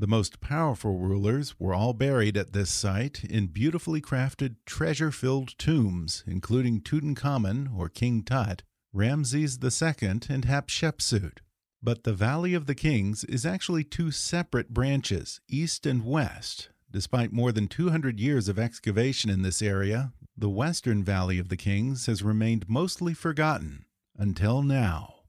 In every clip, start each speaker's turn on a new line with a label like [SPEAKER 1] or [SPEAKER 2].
[SPEAKER 1] The most powerful rulers were all buried at this site in beautifully crafted, treasure filled tombs, including Tutankhamun or King Tut, Ramses II, and Hatshepsut. But the Valley of the Kings is actually two separate branches, east and west. Despite more than 200 years of excavation in this area, the Western Valley of the Kings has remained mostly forgotten until now.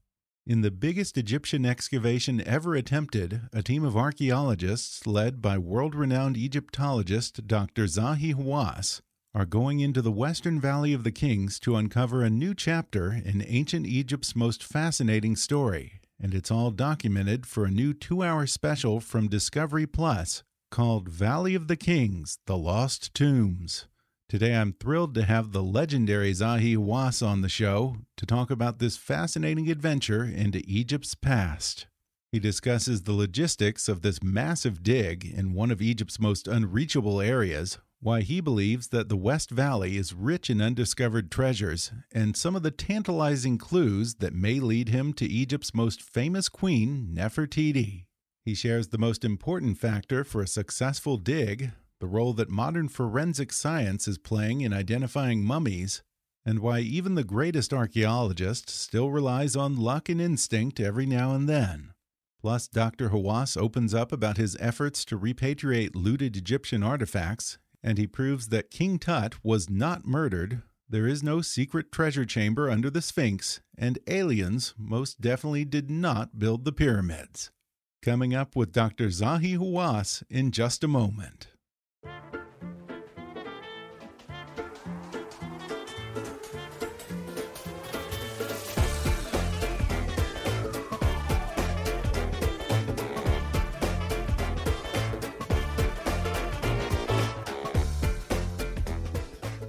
[SPEAKER 1] In the biggest Egyptian excavation ever attempted, a team of archaeologists led by world renowned Egyptologist Dr. Zahi Hawass are going into the Western Valley of the Kings to uncover a new chapter in ancient Egypt's most fascinating story. And it's all documented for a new two hour special from Discovery Plus called Valley of the Kings The Lost Tombs. Today, I'm thrilled to have the legendary Zahi Hawass on the show to talk about this fascinating adventure into Egypt's past. He discusses the logistics of this massive dig in one of Egypt's most unreachable areas, why he believes that the West Valley is rich in undiscovered treasures, and some of the tantalizing clues that may lead him to Egypt's most famous queen, Nefertiti. He shares the most important factor for a successful dig the role that modern forensic science is playing in identifying mummies, and why even the greatest archaeologist still relies on luck and instinct every now and then. Plus, Dr. Hawass opens up about his efforts to repatriate looted Egyptian artifacts, and he proves that King Tut was not murdered, there is no secret treasure chamber under the Sphinx, and aliens most definitely did not build the pyramids. Coming up with Dr. Zahi Hawass in just a moment.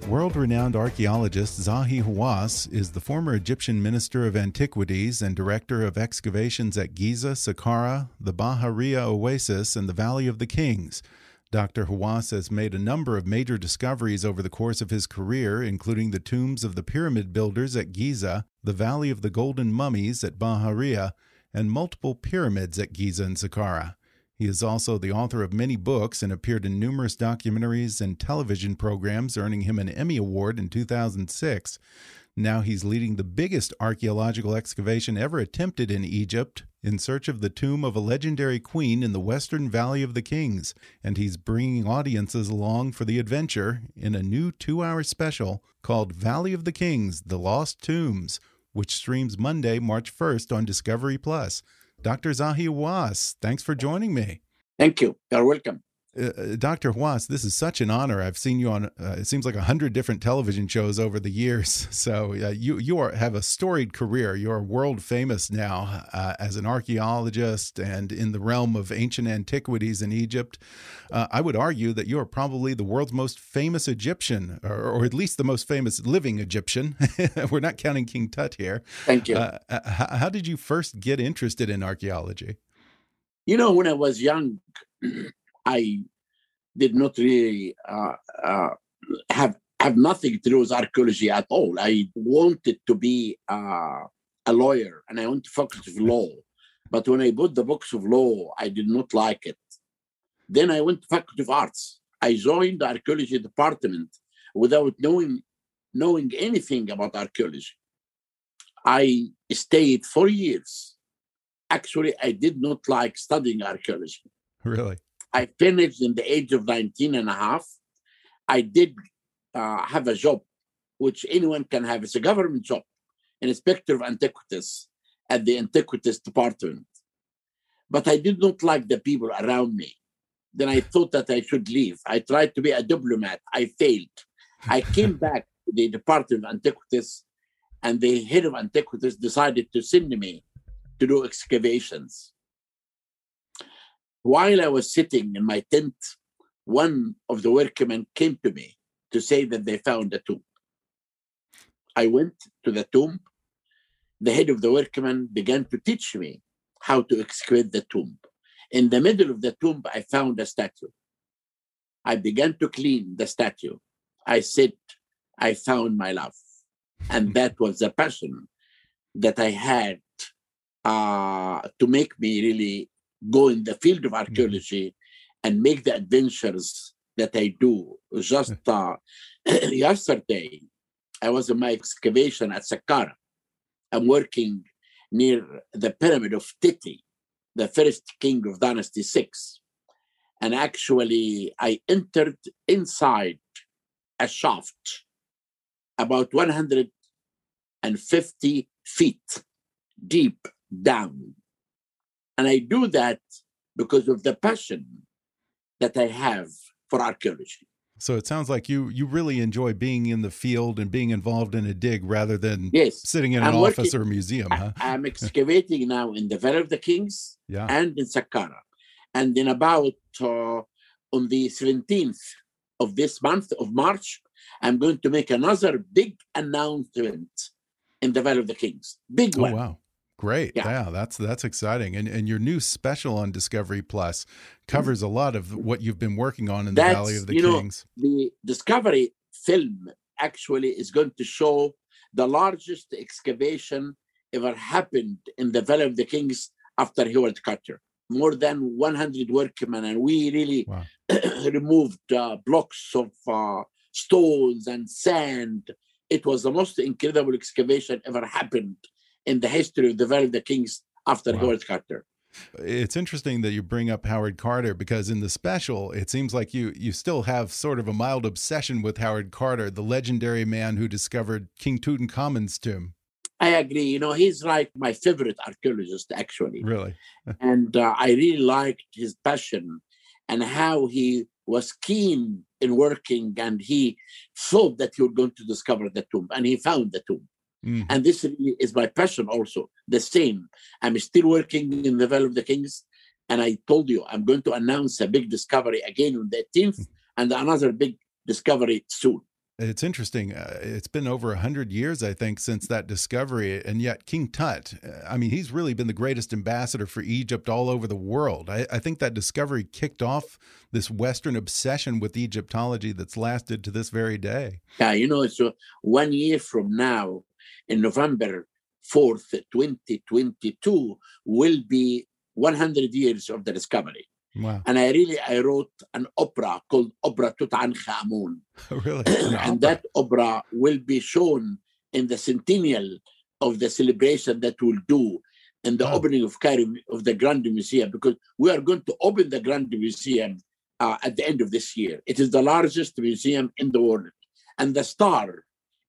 [SPEAKER 1] World renowned archaeologist Zahi Hawass is the former Egyptian Minister of Antiquities and Director of Excavations at Giza, Saqqara, the Bahariya Oasis, and the Valley of the Kings. Dr. Hawass has made a number of major discoveries over the course of his career, including the tombs of the pyramid builders at Giza, the Valley of the Golden Mummies at Bahariya, and multiple pyramids at Giza and Saqqara. He is also the author of many books and appeared in numerous documentaries and television programs, earning him an Emmy Award in 2006. Now he's leading the biggest archaeological excavation ever attempted in Egypt in search of the tomb of a legendary queen in the Western Valley of the Kings, and he's bringing audiences along for the adventure in a new two hour special called Valley of the Kings The Lost Tombs, which streams Monday, March 1st on Discovery Plus. Dr. Zahi Hawass, thanks for joining me.
[SPEAKER 2] Thank you. You're welcome.
[SPEAKER 1] Uh, uh Dr. Hawass, this is such an honor. I've seen you on uh, it seems like a hundred different television shows over the years. So uh, you you are, have a storied career. You're world famous now uh, as an archaeologist and in the realm of ancient antiquities in Egypt. Uh, I would argue that you are probably the world's most famous Egyptian, or, or at least the most famous living Egyptian. We're not counting King Tut here.
[SPEAKER 2] Thank you.
[SPEAKER 1] how did you first get interested in archaeology?
[SPEAKER 2] You know, when I was young. I did not really uh, uh, have have nothing to do with archaeology at all. I wanted to be uh, a lawyer and I want to focus on law. But when I bought the books of law, I did not like it. Then I went to Faculty of Arts. I joined the archaeology department without knowing knowing anything about archaeology. I stayed four years. Actually, I did not like studying archaeology.
[SPEAKER 1] Really?
[SPEAKER 2] I finished in the age of 19 and a half. I did uh, have a job, which anyone can have. It's a government job, an inspector of antiquities at the antiquities department. But I did not like the people around me. Then I thought that I should leave. I tried to be a diplomat. I failed. I came back to the Department of Antiquities, and the head of Antiquities decided to send me to do excavations. While I was sitting in my tent, one of the workmen came to me to say that they found a tomb. I went to the tomb. The head of the workmen began to teach me how to excavate the tomb. In the middle of the tomb, I found a statue. I began to clean the statue. I said, I found my love. And that was the passion that I had uh, to make me really go in the field of archaeology and make the adventures that I do. Just uh, yesterday, I was in my excavation at Saqqara. I'm working near the pyramid of Teti, the first king of Dynasty 6. And actually, I entered inside a shaft about 150 feet deep down. And I do that because of the passion that I have for archaeology.
[SPEAKER 1] So it sounds like you you really enjoy being in the field and being involved in a dig rather than
[SPEAKER 2] yes.
[SPEAKER 1] sitting in
[SPEAKER 2] I'm
[SPEAKER 1] an
[SPEAKER 2] working,
[SPEAKER 1] office or a museum. Huh?
[SPEAKER 2] I, am excavating now in the Valley of the Kings
[SPEAKER 1] yeah.
[SPEAKER 2] and in Saqqara. And in about uh, on the 17th of this month of March, I'm going to make another big announcement in the Valley of the Kings. Big
[SPEAKER 1] oh,
[SPEAKER 2] one.
[SPEAKER 1] wow. Great. Yeah. yeah. that's that's exciting. And and your new special on Discovery Plus covers a lot of what you've been working on in the
[SPEAKER 2] That's,
[SPEAKER 1] Valley of the
[SPEAKER 2] you know,
[SPEAKER 1] Kings.
[SPEAKER 2] the Discovery film actually is going to show the largest excavation ever happened in the Valley of the Kings after Howard Carter. More than 100 workmen, and we really
[SPEAKER 1] Wow.
[SPEAKER 2] removed uh, blocks of uh, stones and sand. It was the most incredible excavation ever happened in the history of the Valley of the Kings after
[SPEAKER 1] Wow.
[SPEAKER 2] Howard Carter.
[SPEAKER 1] It's interesting that you bring up Howard Carter because in the special, it seems like you you still have sort of a mild obsession with Howard Carter, the legendary man who discovered King Tutankhamun's tomb.
[SPEAKER 2] I agree. You know, he's like my favorite archaeologist, actually.
[SPEAKER 1] Really?
[SPEAKER 2] and uh, I really liked his passion and how he was keen in working and he thought that he was going to discover the tomb and he found the tomb.
[SPEAKER 1] Mm.
[SPEAKER 2] And this really is my passion also. The same. I'm still working in the Valley of the Kings. And I told you, I'm going to announce a big discovery again on the 18th and another big discovery soon.
[SPEAKER 1] It's interesting. Uh, it's been over a hundred years, I think, since that discovery, and yet King Tut. uh, I mean, he's really been the greatest ambassador for Egypt all over the world. I, I think that discovery kicked off this Western obsession with Egyptology that's lasted to this very day.
[SPEAKER 2] Yeah, you know, so one year from now, in November 4th, 2022, will be 100 years of the discovery.
[SPEAKER 1] Wow,
[SPEAKER 2] And I really, I wrote an opera called Opera Tutankhamun.
[SPEAKER 1] really? An
[SPEAKER 2] and
[SPEAKER 1] opera.
[SPEAKER 2] that opera will be shown in the centennial of the celebration that we'll do in the
[SPEAKER 1] Oh.
[SPEAKER 2] opening of Cairo of the Grand Museum because we are going to open the Grand Museum uh, at the end of this year. It is the largest museum in the world, and the star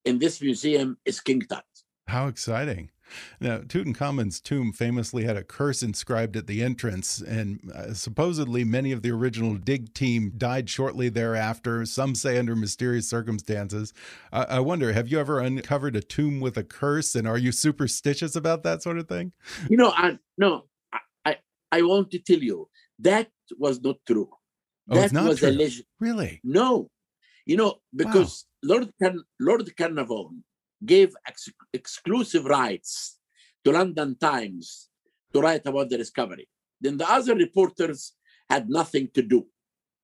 [SPEAKER 2] in this museum is King Tut.
[SPEAKER 1] How exciting! Now, Tutankhamun's tomb famously had a curse inscribed at the entrance, and uh, supposedly many of the original dig team died shortly thereafter. Some say under mysterious circumstances. I I wonder, have you ever uncovered a tomb with a curse, and are you superstitious about that sort of thing?
[SPEAKER 2] You know, I, no, I, I, I want to tell you that was not true.
[SPEAKER 1] Oh,
[SPEAKER 2] that was
[SPEAKER 1] true.
[SPEAKER 2] a legend.
[SPEAKER 1] Really?
[SPEAKER 2] No, you know, because Lord Can- Lord Carnarvon gave ex- exclusive rights to London Times to write about the discovery. Then the other reporters had nothing to do.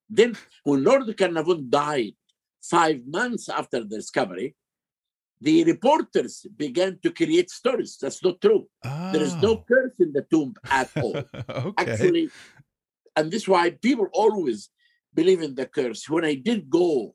[SPEAKER 2] Then, when Lord Carnarvon died, five months after the discovery, the reporters began to create stories. That's not true. Oh. There is no
[SPEAKER 1] Oh.
[SPEAKER 2] curse in the tomb at all.
[SPEAKER 1] okay.
[SPEAKER 2] Actually, and this is why people always believe in the curse. When I did go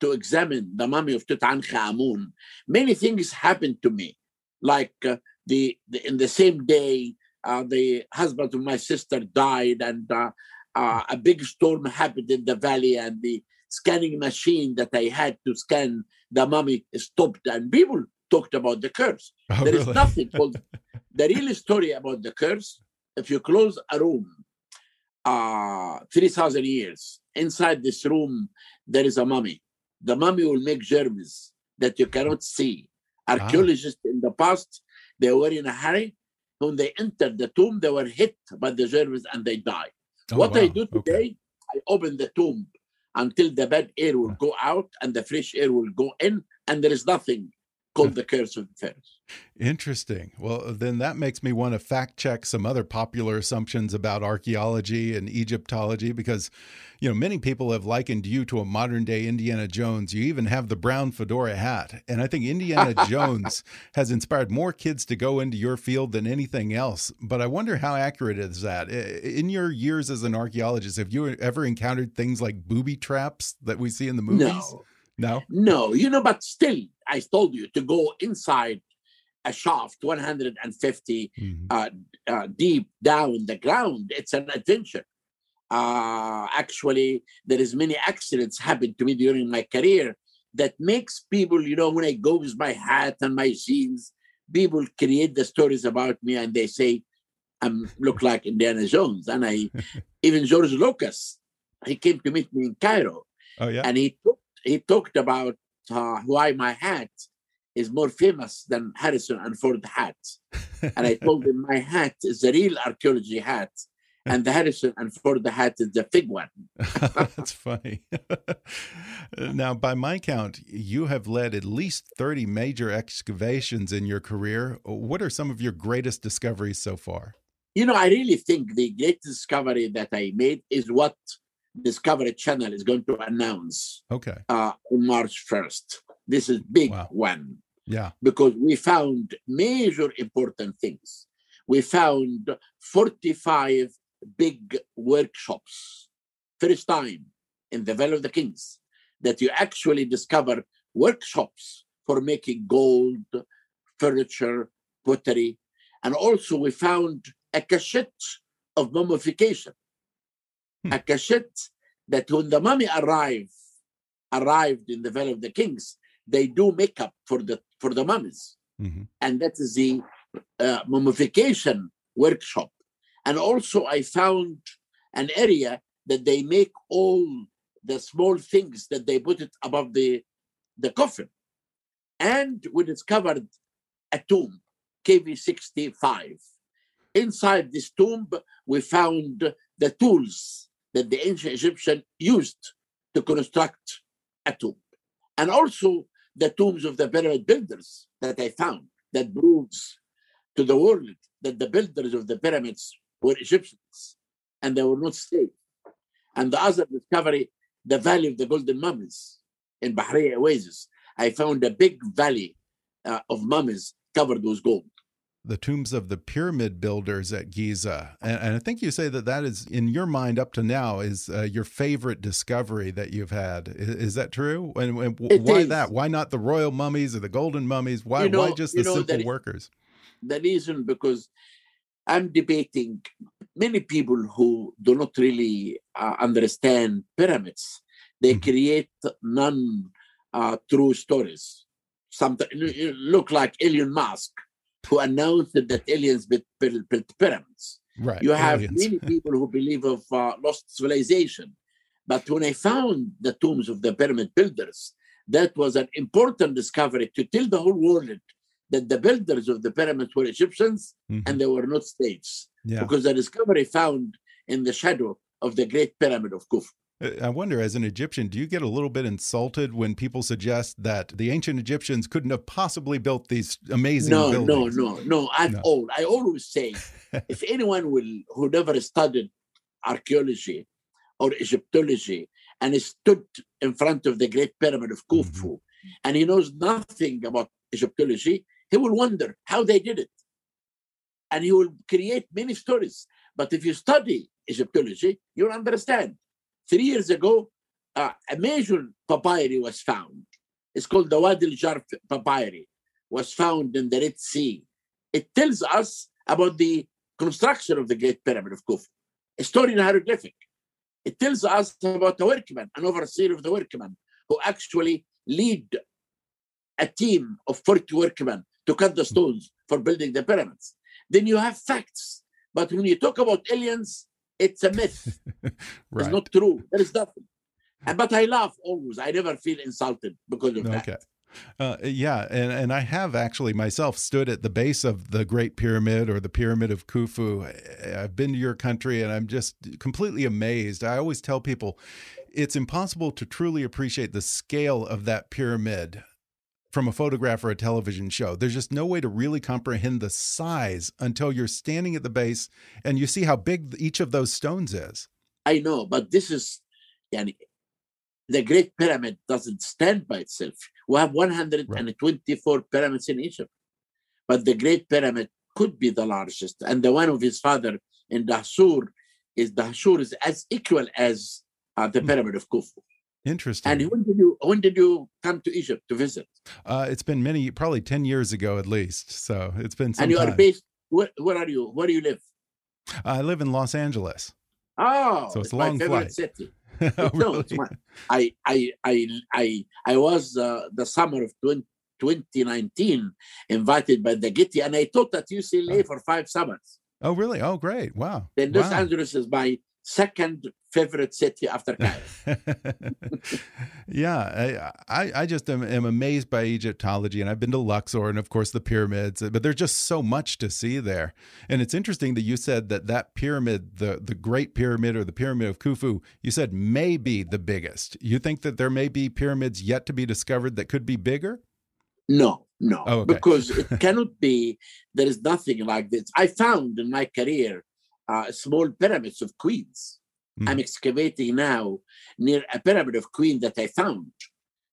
[SPEAKER 2] to examine the mummy of Tutankhamun, many things happened to me. Like uh, the, the in the same day, uh, the husband of my sister died, and uh, uh, a big storm happened in the valley, and the scanning machine that I had to scan the mummy stopped, and people talked about the curse.
[SPEAKER 1] Oh,
[SPEAKER 2] There is
[SPEAKER 1] really?
[SPEAKER 2] nothing called the real story about the curse. If you close a room, uh, 3,000 years, inside this room, there is a mummy. The mummy will make germs that you cannot see. Archaeologists in the past, they were in a hurry. When they entered the tomb, they were hit by the germs and they died.
[SPEAKER 1] Oh,
[SPEAKER 2] what I
[SPEAKER 1] wow.
[SPEAKER 2] do
[SPEAKER 1] Okay.
[SPEAKER 2] today, I open the tomb until the bad air will go out and the fresh air will go in, and there is nothing called the curse of the pharaohs.
[SPEAKER 1] Interesting. Well, then that makes me want to fact check some other popular assumptions about archaeology and Egyptology because, you know, many people have likened you to a modern day Indiana Jones. You even have the brown fedora hat. And I think Indiana Jones has inspired more kids to go into your field than anything else. But I wonder how accurate is that? In your years as an archaeologist, have you ever encountered things like booby traps that we see in the movies?
[SPEAKER 2] No,
[SPEAKER 1] No?
[SPEAKER 2] no, you know, but still, I told you to go inside a shaft 150
[SPEAKER 1] Mhm.
[SPEAKER 2] uh, uh, deep down the ground. It's an adventure. Uh, actually, there is many accidents happened to me during my career that makes people, you know, when I go with my hat and my jeans, people create the stories about me and they say I look like Indiana Jones. And I, even George Lucas, he came to meet me in Cairo
[SPEAKER 1] Oh, yeah.
[SPEAKER 2] and he talked, he talked about uh, why my hat is more famous than Harrison and Ford hats. And I told him my hat is the real archaeology hat, and the Harrison and Ford hat is the fig one.
[SPEAKER 1] That's funny. now, by my count, you have led at least 30 major excavations in your career. What are some of your greatest discoveries so far?
[SPEAKER 2] You know, I really think the great discovery that I made is what Discovery Channel is going to announce
[SPEAKER 1] Okay.
[SPEAKER 2] uh, on March 1st. This is big
[SPEAKER 1] Wow.
[SPEAKER 2] one.
[SPEAKER 1] Yeah.
[SPEAKER 2] because we found major important things. We found 45 big workshops, first time in the Valley of the Kings, that you actually discover workshops for making gold, furniture, pottery. And also we found a cassette of mummification.
[SPEAKER 1] Hmm.
[SPEAKER 2] A cassette that when the mummy arrived, arrived in the Valley of the Kings, they do makeup for the for the mummies
[SPEAKER 1] hmm
[SPEAKER 2] and that is the uh, mummification workshop. And also, I found an area that they make all the small things that they put it above the, the coffin. And we discovered a tomb, KV 65. Inside this tomb, we found the tools that the ancient Egyptian used to construct a tomb. And also the tombs of the pyramid builders that I found that proves to the world that the builders of the pyramids were Egyptians and they were not slaves. And the other discovery, the Valley of the Golden Mummies in Bahariya Oasis. I found a big valley uh, of mummies covered with gold.
[SPEAKER 1] The tombs of the pyramid builders at Giza. And, and I think you say that that is, in your mind up to now, is uh, your favorite discovery that you've had. Is, is that true? And, and why
[SPEAKER 2] is.
[SPEAKER 1] that? Why not the royal mummies or the golden mummies? Why,
[SPEAKER 2] You know-
[SPEAKER 1] why just the
[SPEAKER 2] you know,
[SPEAKER 1] simple
[SPEAKER 2] that-
[SPEAKER 1] workers?
[SPEAKER 2] the reason because I'm debating many people who do not really uh, understand pyramids. They
[SPEAKER 1] Mhm.
[SPEAKER 2] create non uh, true stories. Something look like Elon Musk, who announced that aliens built, pyramids.
[SPEAKER 1] Right.
[SPEAKER 2] You have
[SPEAKER 1] aliens.
[SPEAKER 2] many people who believe of uh, lost civilization. But when I found the tombs of the pyramid builders, that was an important discovery to tell the whole world that the builders of the pyramids were Egyptians
[SPEAKER 1] Mhm.
[SPEAKER 2] and they were not slaves.
[SPEAKER 1] yeah.
[SPEAKER 2] Because the discovery found in the shadow of the Great Pyramid of Khufu.
[SPEAKER 1] Uh, I wonder, as an Egyptian, do you get a little bit insulted when people suggest that the ancient Egyptians couldn't have possibly built these amazing
[SPEAKER 2] No, no,
[SPEAKER 1] buildings?
[SPEAKER 2] no, no, at
[SPEAKER 1] No.
[SPEAKER 2] all. I always say if anyone will who never studied archaeology or Egyptology and stood in front of the Great Pyramid of Khufu mm-hmm. and he knows nothing about Egyptology, he will wonder how they did it. And he will create many stories. But if you study Egyptology, you'll understand. Three years ago, uh, a major papyri was found. It's called the Wadi al-Jarf papyri, was found in the Red Sea. It tells us about the construction of the Great Pyramid of Khufu, a story in hieroglyphic. It tells us about a workman, an overseer of the workmen, who actually lead a team of 40 workmen to cut the stones for building the pyramids. Then you have facts. But when you talk about aliens, it's a myth. right. It's not true. There is nothing. But I laugh always. I never feel insulted because of okay. that.
[SPEAKER 1] Uh, yeah, and, and I have actually myself stood at the base of the Great Pyramid or the Pyramid of Khufu. I've been to your country and I'm just completely amazed. I always tell people it's impossible to truly appreciate the scale of that pyramid from a photograph or a television show. There's just no way to really comprehend the size until you're standing at the base and you see how big each of those stones is.
[SPEAKER 2] I know, but this is yani, the Great Pyramid doesn't stand by itself. We have 124 right. pyramids in Egypt, but the Great Pyramid could be the largest. And the one of his father in Dahshur is Dahshur is as equal as uh, the hmm. Pyramid of Khufu.
[SPEAKER 1] Interesting.
[SPEAKER 2] And when did you when did you come to Egypt to visit?
[SPEAKER 1] Uh, it's been many, probably ten years ago at least. So it's been. Some
[SPEAKER 2] and you
[SPEAKER 1] time.
[SPEAKER 2] are based. Where, where are you? Where do you live?
[SPEAKER 1] I live in Los Angeles.
[SPEAKER 2] Oh,
[SPEAKER 1] so it's, it's a long flight.
[SPEAKER 2] City. oh, no, my, I, I, I, I, I was uh, the summer of 20, 2019 invited by the Getty, and I taught at UCLA oh. for five summers.
[SPEAKER 1] Oh, really? Oh, great! Wow.
[SPEAKER 2] Then Los wow. Angeles is my second favorite city after Cairo.
[SPEAKER 1] yeah, I, I just am, am, amazed by Egyptology, and I've been to Luxor and, of course, the pyramids. But there's just so much to see there, and it's interesting that you said that that pyramid, the the Great Pyramid or the Pyramid of Khufu, you said may be the biggest. You think that there may be pyramids yet to be discovered that could be bigger?
[SPEAKER 2] No, no, oh, okay. because it cannot be. There is nothing like this. I found in my career uh, small pyramids of queens. Mm. I'm excavating now near a pyramid of queen that I found.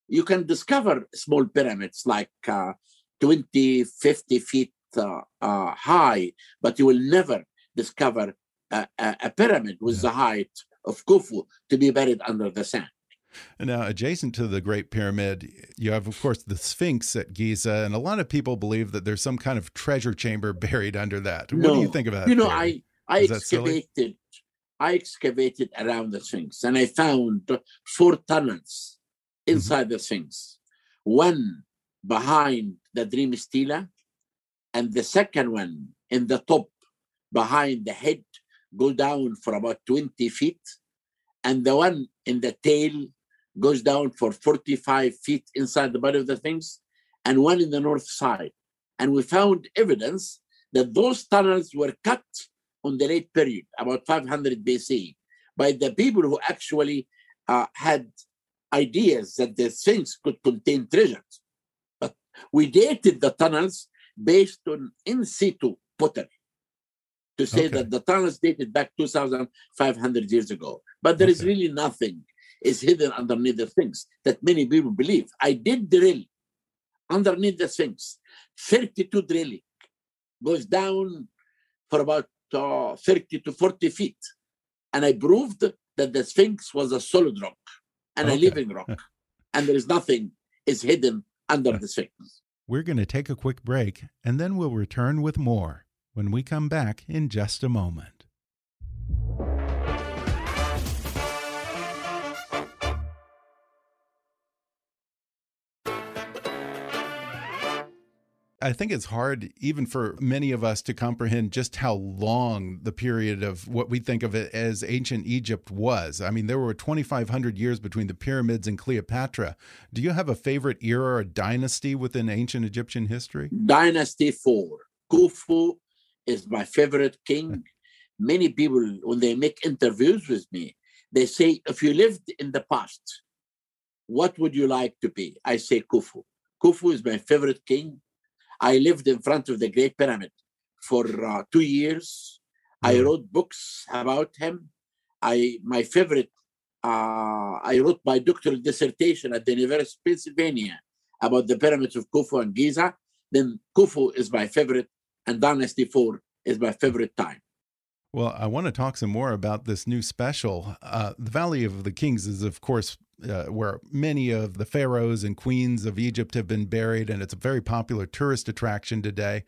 [SPEAKER 2] You can discover small pyramids like uh, 20, 50 feet uh, uh, high, but you will never discover a, a, a pyramid with yeah. the height of Khufu to be buried under the sand.
[SPEAKER 1] Now, adjacent to the Great Pyramid, you have, of course, the Sphinx at Giza, and a lot of people believe that there's some kind of treasure chamber buried under that. What no, do you think about that?
[SPEAKER 2] You know, I I excavated, I excavated around the Sphinx and I found four tunnels mm-hmm. inside mm-hmm. the Sphinx. One behind the Dream Stela, and the second one in the top behind the head, go down for about 20 feet, and the one in the tail goes down for 45 feet inside the body of the Sphinx, and one in the north side. And we found evidence that those tunnels were cut on the late period, about 500 BC, by the people who actually uh, had ideas that the Sphinx could contain treasures. But we dated the tunnels based on in situ pottery to say okay. that the tunnels dated back 2,500 years ago. But there okay. is really nothing is hidden underneath the Sphinx that many people believe. I did drill underneath the Sphinx, 32 drilling goes down for about uh, 30 to 40 feet. And I proved that the Sphinx was a solid rock and okay. a living rock. and there is nothing is hidden under the Sphinx.
[SPEAKER 1] We're going to take a quick break and then we'll return with more when we come back in just a moment. I think it's hard, even for many of us, to comprehend just how long the period of what we think of it as ancient Egypt was. I mean, there were 2,500 years between the pyramids and Cleopatra. Do you have a favorite era or dynasty within ancient Egyptian history?
[SPEAKER 2] Dynasty 4. Khufu is my favorite king. Hmm. Many people, when they make interviews with me, they say, if you lived in the past, what would you like to be? I say Khufu. Khufu is my favorite king. I lived in front of the Great Pyramid for uh, two years. Mm. I wrote books about him. I my favorite uh, I wrote my doctoral dissertation at the University of Pennsylvania about the pyramids of Khufu and Giza. Then Khufu is my favorite, and Dynasty 4 is my favorite time.
[SPEAKER 1] Well, I want to talk some more about this new special. Uh, the Valley of the Kings is, of course, uh, where many of the pharaohs and queens of Egypt have been buried, and it's a very popular tourist attraction today.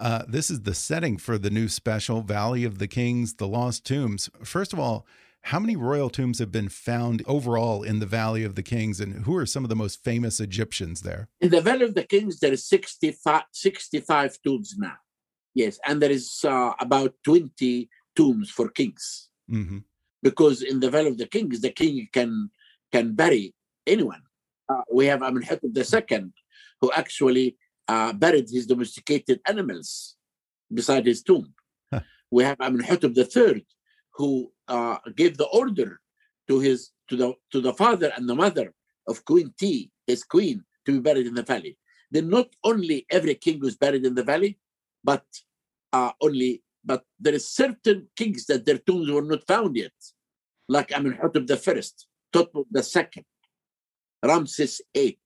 [SPEAKER 1] Uh, this is the setting for the new special, Valley of the Kings, The Lost Tombs. First of all, how many royal tombs have been found overall in the Valley of the Kings, and who are some of the most famous Egyptians there?
[SPEAKER 2] In the Valley of the Kings, there is 65, 65 tombs now. Yes, and there is uh, about 20 tombs for kings.
[SPEAKER 1] Mm -hmm.
[SPEAKER 2] Because in the Valley of the Kings, the king can can bury anyone. Uh, we have Amenhotep II, who actually uh, buried his domesticated animals beside his tomb. Huh. We have Amenhotep III, who uh, gave the order to his to the to the father and the mother of Queen Tiye, his queen, to be buried in the valley. Then not only every king was buried in the valley, but uh, only but there is certain kings that their tombs were not found yet, like Amenhotep the first, The second, Ramses VIII.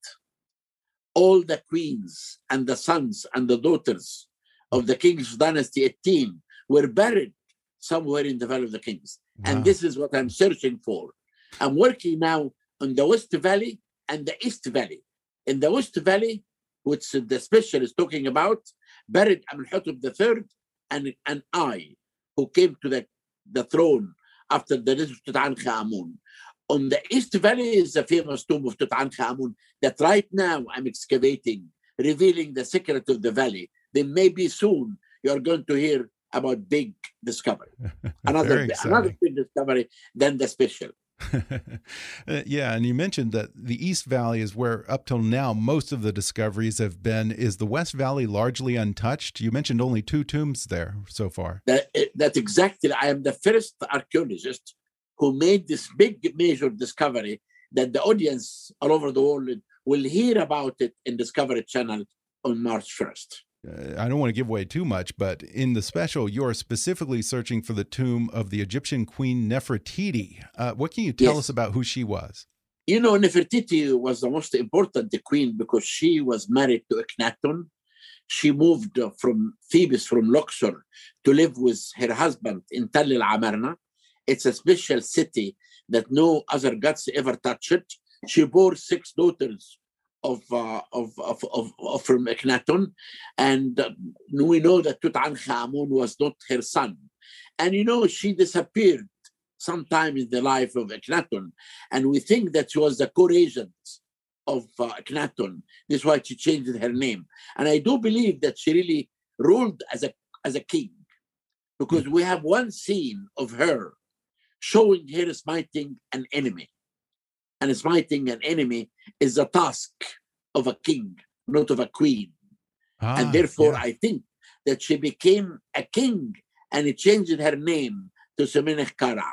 [SPEAKER 2] All the queens and the sons and the daughters of the kings Dynasty 18 were buried somewhere in the Valley of the Kings. Wow. And this is what I'm searching for. I'm working now on the West Valley and the East Valley. In the West Valley, which the special is talking about, buried Amenhotep III and an Ay who came to the, the throne after the death of Tutankhamun. On the East Valley is the famous tomb of Tutankhamun that right now I'm excavating, revealing the secret of the valley. Then maybe soon you're going to hear about big discovery. Another, another big discovery than the special.
[SPEAKER 1] Uh, yeah, and you mentioned that the East Valley is where, up till now, most of the discoveries have been. Is the West Valley largely untouched? You mentioned only two tombs there so far.
[SPEAKER 2] That, that's exactly. I am the first archaeologist who made this big major discovery that the audience all over the world will hear about it in Discovery Channel on March 1st.
[SPEAKER 1] I don't want to give away too much, but in the special, you're specifically searching for the tomb of the Egyptian queen Nefertiti. Uh, what can you tell yes. us about who she was?
[SPEAKER 2] You know, Nefertiti was the most important queen because she was married to Akhenaten. She moved from Thebes, from Luxor, to live with her husband in Tell el Amarna. It's a special city that no other gods ever touched. She bore six daughters of, uh, of, of, of, of, from Akhenaten. And uh, we know that Tutankhamun was not her son. And you know, she disappeared sometime in the life of Akhenaten. And we think that she was the co-regent of uh, Akhenaten. This is why she changed her name. And I do believe that she really ruled as a, as a king because we have one scene of her showing her smiting an enemy and smiting an enemy is a task of a king, not of a queen. Ah, and therefore, yeah. I think that she became a king and it changed her name to Smenkhkare.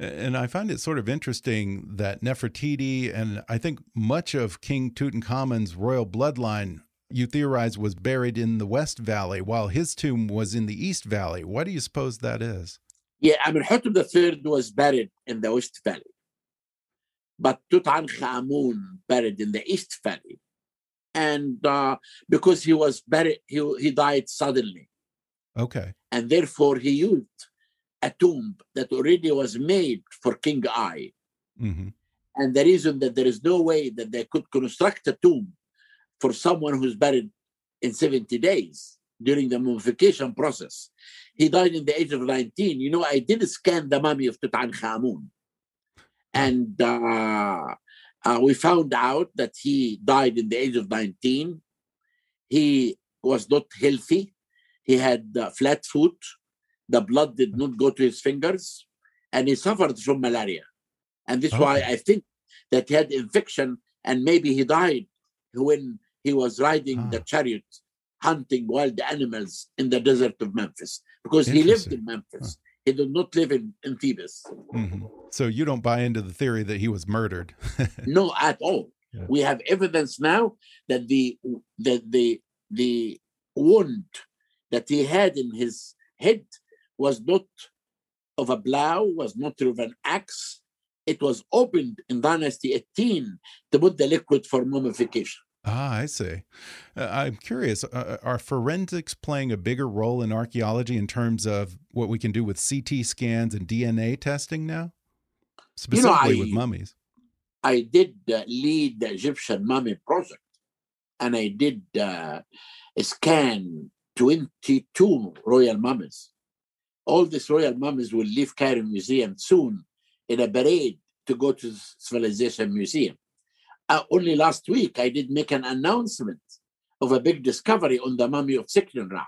[SPEAKER 1] And I find it sort of interesting that Nefertiti and I think much of King Tutankhamun's royal bloodline, you theorize, was buried in the West Valley while his tomb was in the East Valley. Why do you suppose that is?
[SPEAKER 2] Yeah, Amenhotep III was buried in the West Valley but Tutankhamun buried in the East Valley. And uh, because he was buried, he, he died suddenly.
[SPEAKER 1] Okay.
[SPEAKER 2] And therefore he used a tomb that already was made for King Ay.
[SPEAKER 1] Mm-hmm.
[SPEAKER 2] And the reason that there is no way that they could construct a tomb for someone who's buried in 70 days during the mummification process. He died in the age of 19. You know, I did scan the mummy of Tutankhamun. And uh, uh, we found out that he died in the age of 19. He was not healthy. He had uh, flat foot. The blood did not go to his fingers. And he suffered from malaria. And this is why I think that he had infection and maybe he died when he was riding ah. the chariot hunting wild animals in the desert of Memphis because he lived in Memphis. He did not live in, in Thebes.
[SPEAKER 1] Mm -hmm. So you don't buy into the theory that he was murdered?
[SPEAKER 2] no, at all. Yeah. We have evidence now that the that the the wound that he had in his head was not of a blow, was not of an axe. it was opened in Dynasty 18 to put the liquid for mummification.
[SPEAKER 1] Ah, I see. Uh, I'm curious. Uh, are forensics playing a bigger role in archaeology in terms of what we can do with CT scans and DNA testing now, specifically you know, I, with mummies?
[SPEAKER 2] I did uh, lead the Egyptian mummy project, and I did uh, scan 22 royal mummies. All these royal mummies will leave Cairo Museum soon in a parade to go to the Civilization Museum. Uh, only last week, I did make an announcement of a big discovery on the mummy of Seqenenre.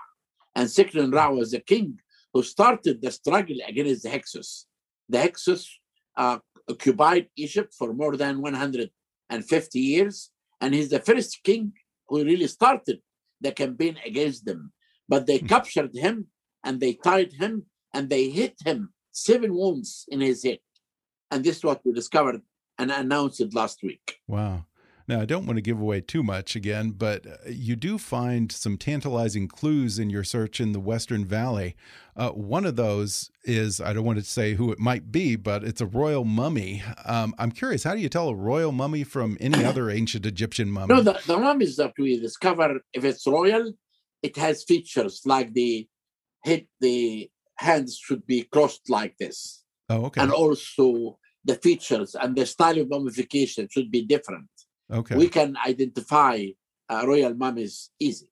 [SPEAKER 2] And Seqenenre was the king who started the struggle against the Hyksos. The Hyksos uh, occupied Egypt for more than 150 years, and he's the first king who really started the campaign against them. But they hmm. captured him and they tied him and they hit him seven wounds in his head. And this is what we discovered and announced it last week.
[SPEAKER 1] Wow. Now, I don't want to give away too much again, but uh, you do find some tantalizing clues in your search in the Western Valley. Uh, one of those is I don't want to say who it might be, but it's a royal mummy. Um, I'm curious, how do you tell a royal mummy from any other ancient Egyptian mummy?
[SPEAKER 2] No, the, the mummies that we discover, if it's royal, it has features like the head, the hands should be crossed like this.
[SPEAKER 1] Oh, okay.
[SPEAKER 2] And also the features and the style of mummification should be different.
[SPEAKER 1] Okay.
[SPEAKER 2] We can identify uh, royal mummies easy.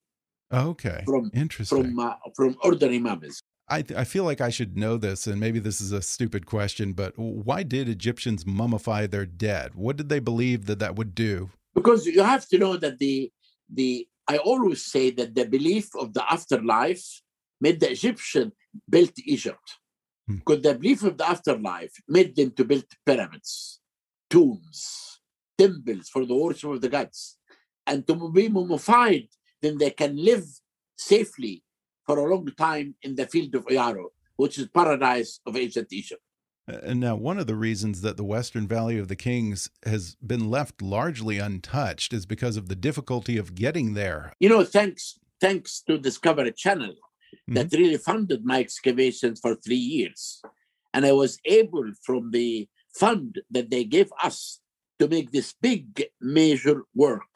[SPEAKER 1] Okay.
[SPEAKER 2] From
[SPEAKER 1] interesting
[SPEAKER 2] from uh, from ordinary mummies.
[SPEAKER 1] I I feel like I should know this, and maybe this is a stupid question, but why did Egyptians mummify their dead? What did they believe that that would do?
[SPEAKER 2] Because you have to know that the the I always say that the belief of the afterlife made the Egyptian built Egypt. Hmm. Because the belief of the afterlife made them to build pyramids, tombs, temples for the worship of the gods. And to be mummified, then they can live safely for a long time in the field of Oyaro, which is paradise of ancient Egypt.
[SPEAKER 1] And now, one of the reasons that the Western Valley of the Kings has been left largely untouched is because of the difficulty of getting there.
[SPEAKER 2] You know, thanks thanks to Discovery Channel, mm-hmm. that really funded my excavations for three years. And I was able, from the fund that they gave us, to make this big major work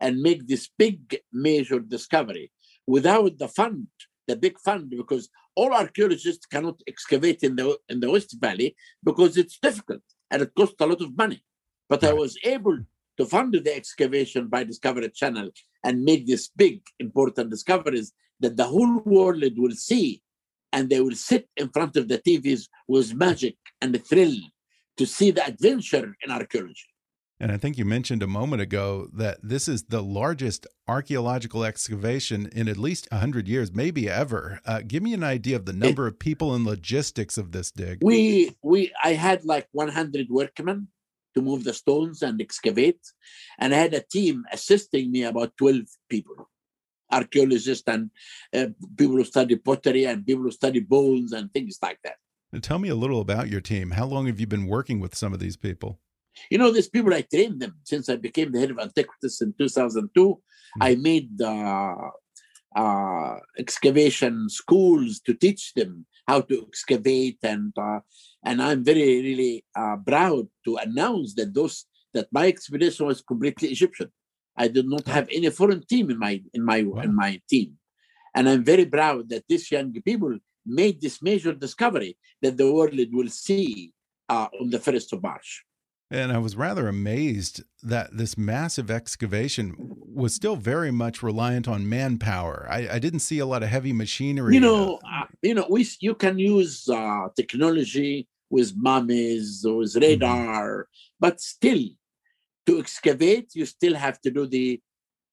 [SPEAKER 2] and make this big major discovery. Without the fund, the big fund, because all archaeologists cannot excavate in the in the West Valley because it's difficult and it costs a lot of money. But right. I was able to fund the excavation by Discovery Channel and make these big important discoveries that the whole world will see and they will sit in front of the TVs with magic and the thrill to see the adventure in archaeology.
[SPEAKER 1] And I think you mentioned a moment ago that this is the largest archaeological excavation in at least 100 years, maybe ever. Uh, give me an idea of the number it, of people and logistics of this dig.
[SPEAKER 2] We we I had like 100 workmen to move the stones and excavate, and I had a team assisting me about 12 people archaeologists and uh, people who study pottery and people who study bones and things like that.
[SPEAKER 1] Now tell me a little about your team. How long have you been working with some of these people?
[SPEAKER 2] You know, these people, I trained them since I became the head of Antiquities in 2002. Mm. I made uh, uh, excavation schools to teach them how to excavate, and uh, and I'm very really uh, proud to announce that those that my expedition was completely Egyptian. I did not have any foreign team in my in my wow. in my team, and I'm very proud that these young people made this major discovery that the world will see uh, on the first of March.
[SPEAKER 1] And I was rather amazed that this massive excavation was still very much reliant on manpower. I, I didn't see a lot of heavy machinery.
[SPEAKER 2] You know, uh, you know, we you can use uh, technology with mummies, or with mm-hmm. radar, mm -hmm. but still, to excavate, you still have to do the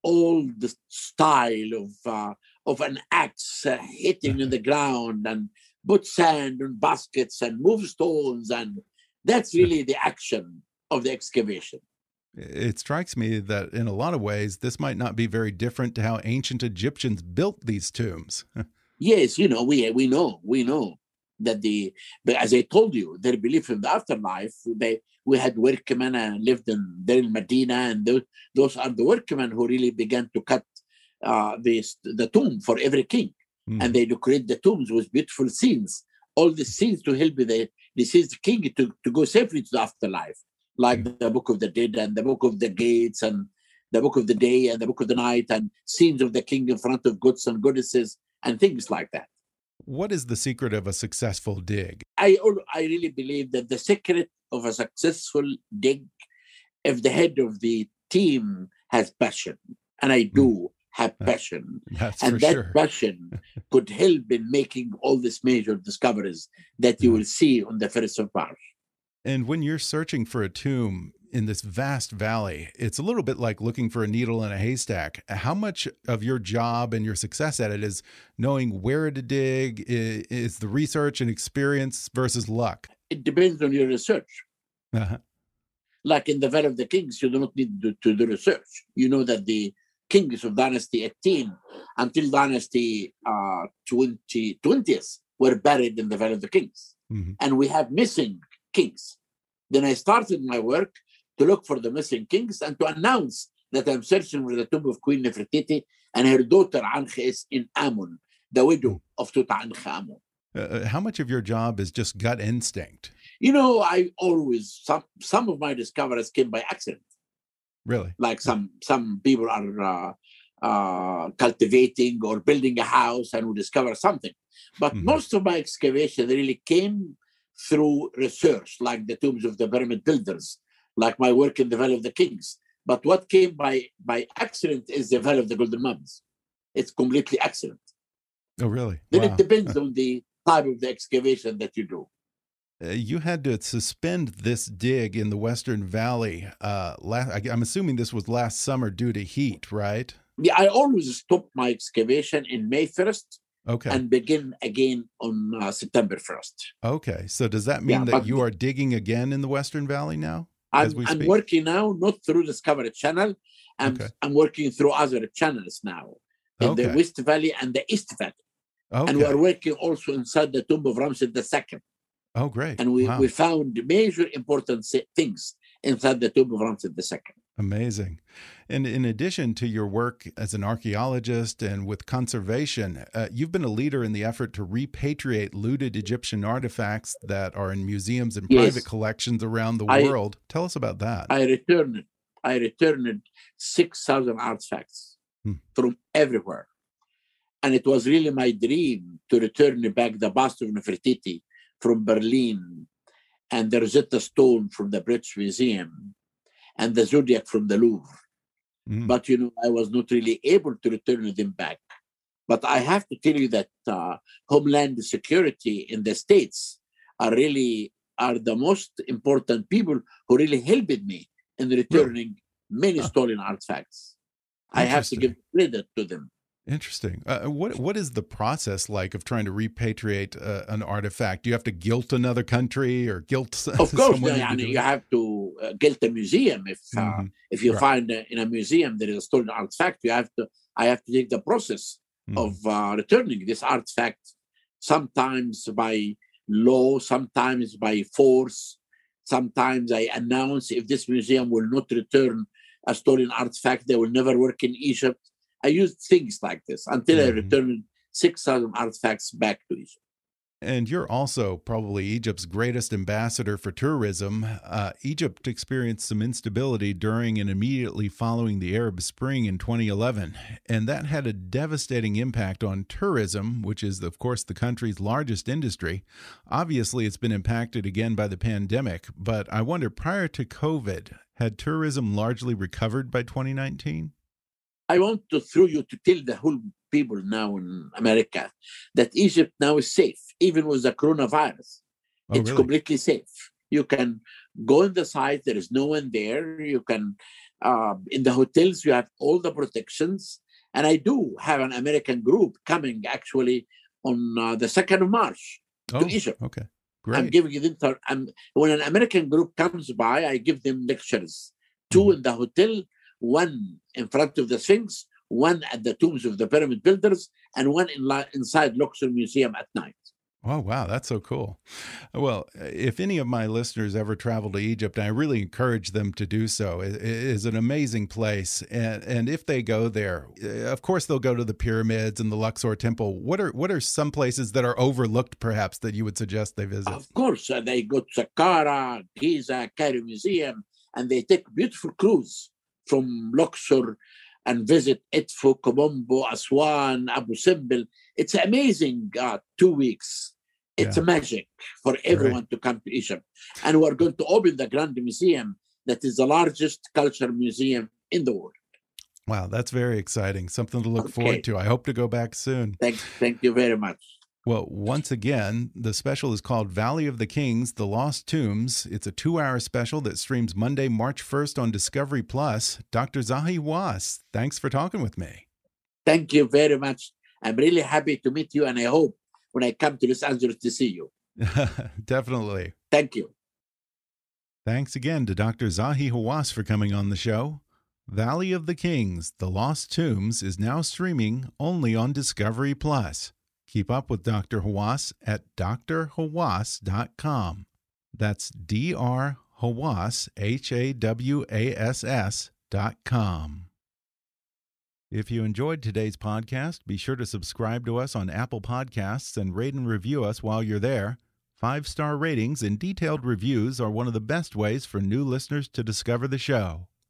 [SPEAKER 2] old style of uh, of an axe uh, hitting in the ground and put sand in baskets and move stones, and that's really the action of the excavation.
[SPEAKER 1] It strikes me that in a lot of ways, this might not be very different to how ancient Egyptians built these tombs.
[SPEAKER 2] yes, you know, we we know we know that the as I told you, their belief in the afterlife, they we had workmen and lived in Deir el-Medina, and those, those are the workmen who really began to cut uh, the, the tomb for every king. Mm. And they decorate the tombs with beautiful scenes, all the scenes to help the deceased king to, to go safely to the afterlife, like mm. the Book of the Dead and the Book of the Gates and the Book of the Day and the Book of the Night and scenes of the king in front of gods and goddesses and things like that.
[SPEAKER 1] What is the secret of a successful dig?
[SPEAKER 2] I I really believe that the secret of a successful dig, if the head of the team has passion, and I do, mm have passion.
[SPEAKER 1] That's
[SPEAKER 2] and that
[SPEAKER 1] sure.
[SPEAKER 2] passion could help in making all these major discoveries that you will see on the first of March.
[SPEAKER 1] And when you're searching for a tomb in this vast valley, it's a little bit like looking for a needle in a haystack. How much of your job and your success at it is knowing where to dig, is the research and experience versus luck?
[SPEAKER 2] It depends on your research.
[SPEAKER 1] Uh -huh.
[SPEAKER 2] Like in the Valley of the Kings, you do not need to, to do research. You know that the kings of dynasty 18 until dynasty uh, 20, 20th were buried in the Valley of the Kings. Mm-hmm. And we have missing kings. Then I started my work to look for the missing kings and to announce that I'm searching for the tomb of Queen Nefertiti and her daughter Ankhesenamun, the widow mm. of Tutankhamun.
[SPEAKER 1] Uh, uh, how much of your job is just gut instinct?
[SPEAKER 2] You know, I always some some of my discoveries came by accident.
[SPEAKER 1] Really?
[SPEAKER 2] Like some some people are uh, uh, cultivating or building a house and will discover something. But mm-hmm. most of my excavation really came through research, like the tombs of the pyramid builders, like my work in the Valley of the Kings. But what came by by accident is the Valley of the Golden Mummies. It's completely accident.
[SPEAKER 1] Oh, really?
[SPEAKER 2] Then wow. it depends on the type of the excavation that you do.
[SPEAKER 1] Uh, you had to suspend this dig in the Western Valley. Uh, last, I'm assuming this was last summer due to heat, right?
[SPEAKER 2] Yeah, I always stop my excavation in May 1st.
[SPEAKER 1] Okay.
[SPEAKER 2] And begin again on uh, September 1st.
[SPEAKER 1] Okay. So does that mean yeah, that you are digging again in the Western Valley now?
[SPEAKER 2] I'm, I'm working now, not through Discovery Channel. I'm, okay. I'm working through other channels now in okay. the West Valley and the East Valley. Okay. And we're working also inside the tomb of Ramses II.
[SPEAKER 1] Oh, great.
[SPEAKER 2] And we,
[SPEAKER 1] wow.
[SPEAKER 2] we found major important things inside the tomb of Ramses II.
[SPEAKER 1] Amazing. And in addition to your work as an archaeologist and with conservation, uh, you've been a leader in the effort to repatriate looted Egyptian artifacts that are in museums and yes. private collections around the I, world. Tell us about that.
[SPEAKER 2] I returned I returned 6,000 artifacts hmm. from everywhere. And it was really my dream to return back the bust of Nefertiti from Berlin, and the Rosetta Stone from the British Museum, and the Zodiac from the Louvre. Mm. But you know, I was not really able to return them back. But I have to tell you that uh, Homeland Security in the states are really are the most important people who really helped me in returning many stolen artifacts. I have to give credit to them.
[SPEAKER 1] Interesting. Uh, what what is the process like of trying to repatriate uh, an artifact? Do you have to guilt another country or guilt?
[SPEAKER 2] Of course, you have to uh, guilt a museum. If mm -hmm. if you right. find in a museum there is a stolen artifact, you have to. I have to take the process mm -hmm. of uh, returning this artifact, sometimes by law, sometimes by force. Sometimes I announce if this museum will not return a stolen artifact, they will never work in Egypt I used things like this until mm-hmm. I returned 6,000 artifacts back to Egypt.
[SPEAKER 1] And you're also probably Egypt's greatest ambassador for tourism. Uh, Egypt experienced some instability during and immediately following the Arab Spring in 2011. And that had a devastating impact on tourism, which is, of course, the country's largest industry. Obviously, it's been impacted again by the pandemic. But I wonder, prior to COVID, had tourism largely recovered by 2019?
[SPEAKER 2] I want to through you to tell the whole people now in America that Egypt now is safe, even with the coronavirus. Oh, it's really? completely safe. You can go in the site, there is no one there. You can, uh, in the hotels, you have all the protections. And I do have an American group coming actually on uh, the 2nd of March oh, to Egypt.
[SPEAKER 1] Okay. Great.
[SPEAKER 2] I'm giving them, I'm, when an American group comes by, I give them lectures, 2 mm-hmm. in the hotel one in front of the Sphinx, one at the tombs of the pyramid builders, and one in inside Luxor Museum at night.
[SPEAKER 1] Oh, wow. That's so cool. Well, if any of my listeners ever travel to Egypt, I really encourage them to do so. It is an amazing place. And, and if they go there, eh, of course, they'll go to the pyramids and the Luxor Temple. What are, what are some places that are overlooked, perhaps, that you would suggest they visit?
[SPEAKER 2] Of course. Uh, they go to Saqqara, Giza, Cairo Museum, and they take beautiful cruise from Luxor and visit Edfu, Kom Ombo, Aswan, Abu Simbel. It's amazing uh, two weeks it's
[SPEAKER 1] Yeah.
[SPEAKER 2] magic for everyone to come to Egypt. And we're going to open the Grand Museum, that is the largest culture museum in the world.
[SPEAKER 1] Wow, that's very exciting. Something to look
[SPEAKER 2] Okay.
[SPEAKER 1] forward to. I hope to go back soon.
[SPEAKER 2] Thank, thank you very much.
[SPEAKER 1] Well, once again, the special is called Valley of the Kings The Lost Tombs. It's a two hour special that streams Monday, March 1st on Discovery Plus. Dr. Zahi Hawass, thanks for talking with me.
[SPEAKER 2] Thank you very much. I'm really happy to meet you, and I hope when I come to Los Angeles to see you.
[SPEAKER 1] Definitely.
[SPEAKER 2] Thank you.
[SPEAKER 1] Thanks again to Dr. Zahi Hawass for coming on the show. Valley of the Kings The Lost Tombs is now streaming only on Discovery Plus. Keep up with Dr. Hawass at drhawass.com. That's D R Hawass, H A W A S S dot com. If you enjoyed today's podcast, be sure to subscribe to us on Apple Podcasts and rate and review us while you're there. Five star ratings and detailed reviews are one of the best ways for new listeners to discover the show.